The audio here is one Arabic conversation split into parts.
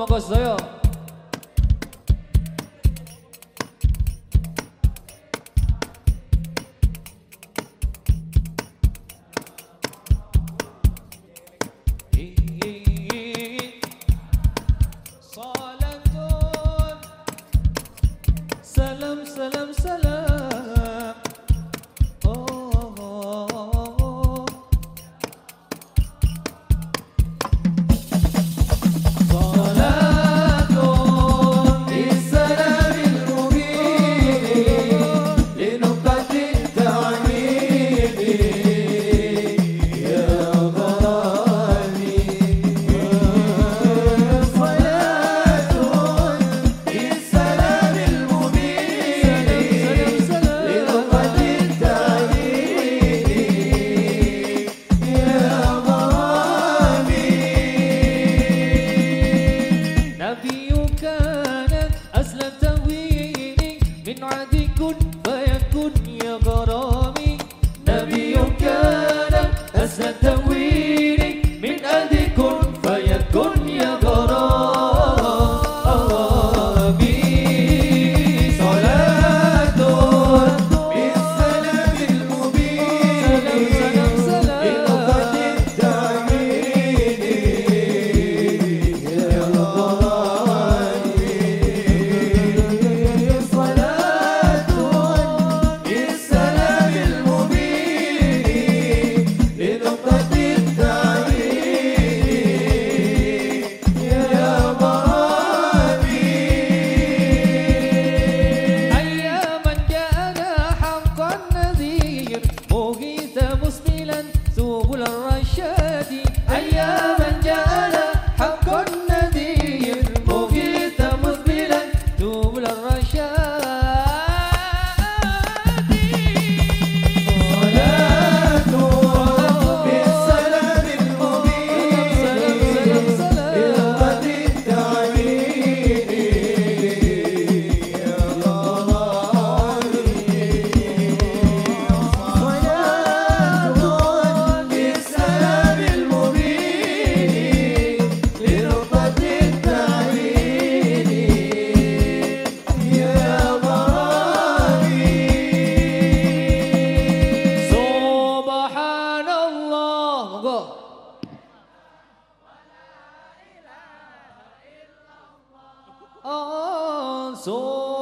먹었어요.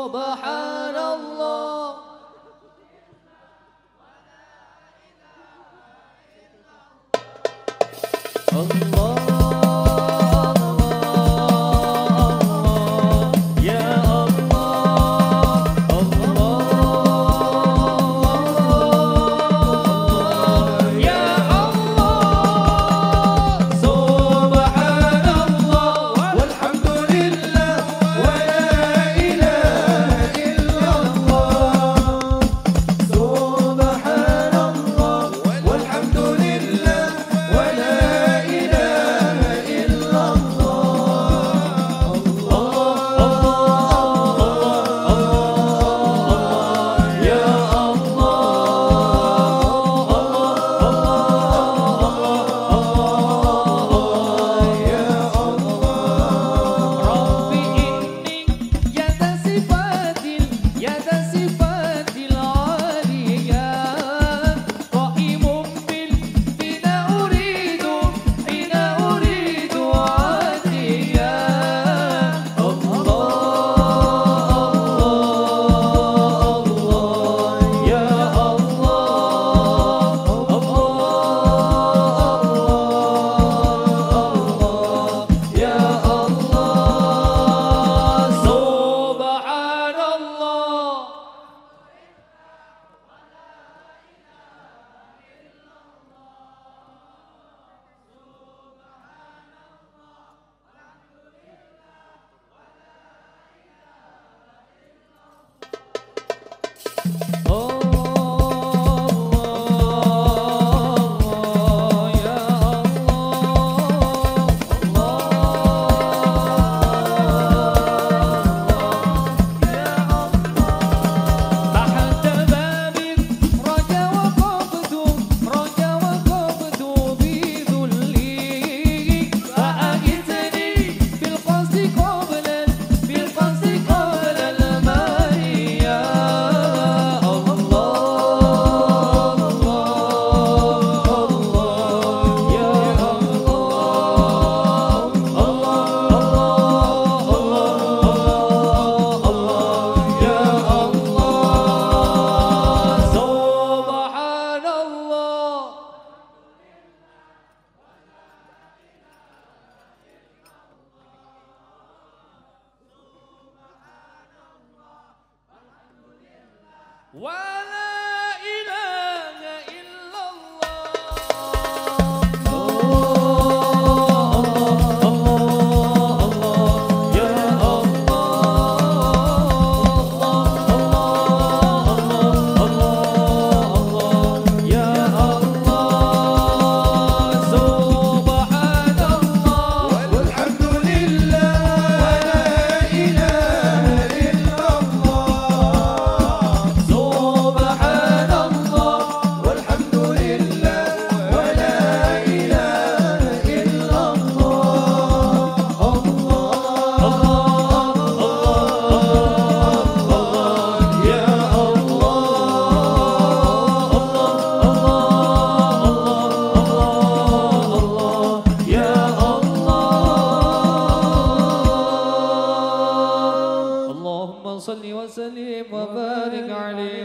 سبحان الله. الله. Wow! صل وسلم وبارك عليه